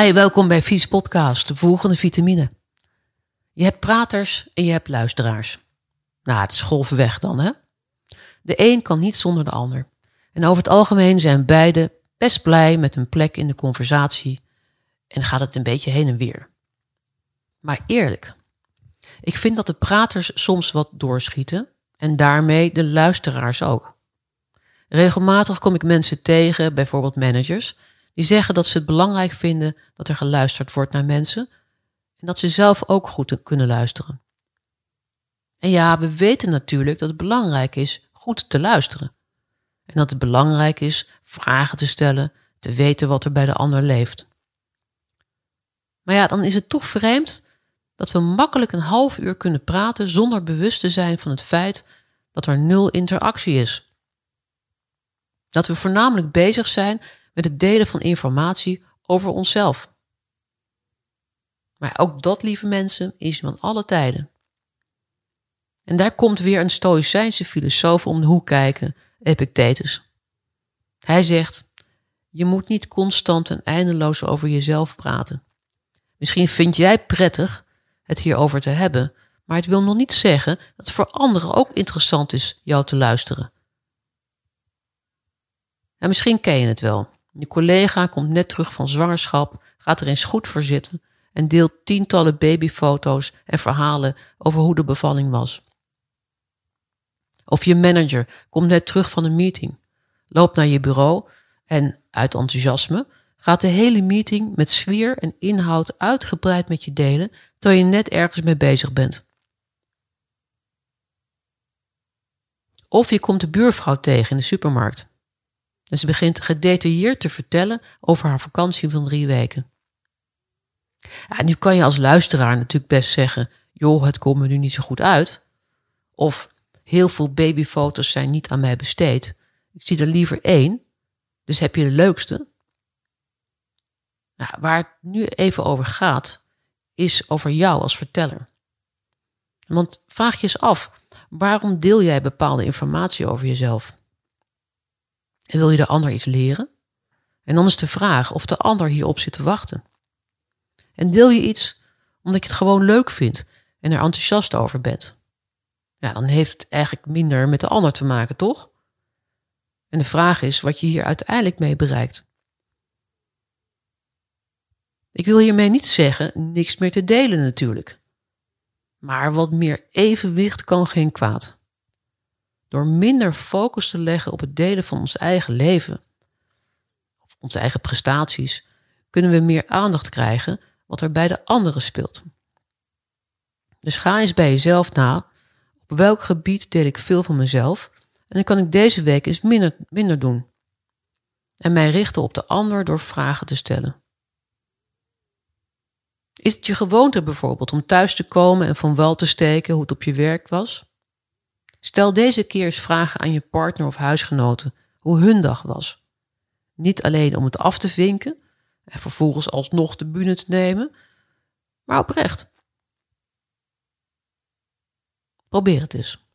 Hi, welkom bij Vies Podcast, de volgende vitamine. Je hebt praters en je hebt luisteraars. Nou, het is golvenweg dan, hè? De een kan niet zonder de ander. En over het algemeen zijn beide best blij met een plek in de conversatie en gaat het een beetje heen en weer. Maar eerlijk, ik vind dat de praters soms wat doorschieten en daarmee de luisteraars ook. Regelmatig kom ik mensen tegen, bijvoorbeeld managers, die zeggen dat ze het belangrijk vinden dat er geluisterd wordt naar mensen en dat ze zelf ook goed kunnen luisteren. En ja, we weten natuurlijk dat het belangrijk is goed te luisteren. En dat het belangrijk is vragen te stellen, te weten wat er bij de ander leeft. Maar ja, dan is het toch vreemd dat we makkelijk een half uur kunnen praten zonder bewust te zijn van het feit dat er nul interactie is. Dat we voornamelijk bezig zijn met het delen van informatie over onszelf. Maar ook dat, lieve mensen, is van alle tijden. En daar komt weer een Stoïcijnse filosoof om de hoek kijken, Epictetus. Hij zegt: Je moet niet constant en eindeloos over jezelf praten. Misschien vind jij prettig het hierover te hebben, maar het wil nog niet zeggen dat het voor anderen ook interessant is jou te luisteren. En misschien ken je het wel. Je collega komt net terug van zwangerschap, gaat er eens goed voor zitten en deelt tientallen babyfoto's en verhalen over hoe de bevalling was. Of je manager komt net terug van een meeting, loopt naar je bureau en uit enthousiasme gaat de hele meeting met sfeer en inhoud uitgebreid met je delen terwijl je net ergens mee bezig bent. Of je komt de buurvrouw tegen in de supermarkt. En ze begint gedetailleerd te vertellen over haar vakantie van drie weken. Ja, nu kan je als luisteraar natuurlijk best zeggen: joh, het komt me nu niet zo goed uit. Of heel veel babyfoto's zijn niet aan mij besteed. Ik zie er liever één. Dus heb je de leukste? Nou, waar het nu even over gaat, is over jou als verteller. Want vraag je eens af, waarom deel jij bepaalde informatie over jezelf? En wil je de ander iets leren? En dan is de vraag of de ander hierop zit te wachten. En deel je iets omdat je het gewoon leuk vindt en er enthousiast over bent? Ja, dan heeft het eigenlijk minder met de ander te maken, toch? En de vraag is wat je hier uiteindelijk mee bereikt. Ik wil hiermee niet zeggen niks meer te delen natuurlijk. Maar wat meer evenwicht kan geen kwaad. Door minder focus te leggen op het delen van ons eigen leven, of onze eigen prestaties, kunnen we meer aandacht krijgen wat er bij de anderen speelt. Dus ga eens bij jezelf na, op welk gebied deel ik veel van mezelf en dan kan ik deze week eens minder, minder doen. En mij richten op de ander door vragen te stellen. Is het je gewoonte bijvoorbeeld om thuis te komen en van wal te steken hoe het op je werk was? Stel deze keer eens vragen aan je partner of huisgenoten hoe hun dag was. Niet alleen om het af te vinken en vervolgens alsnog de bühne te nemen, maar oprecht. Probeer het eens.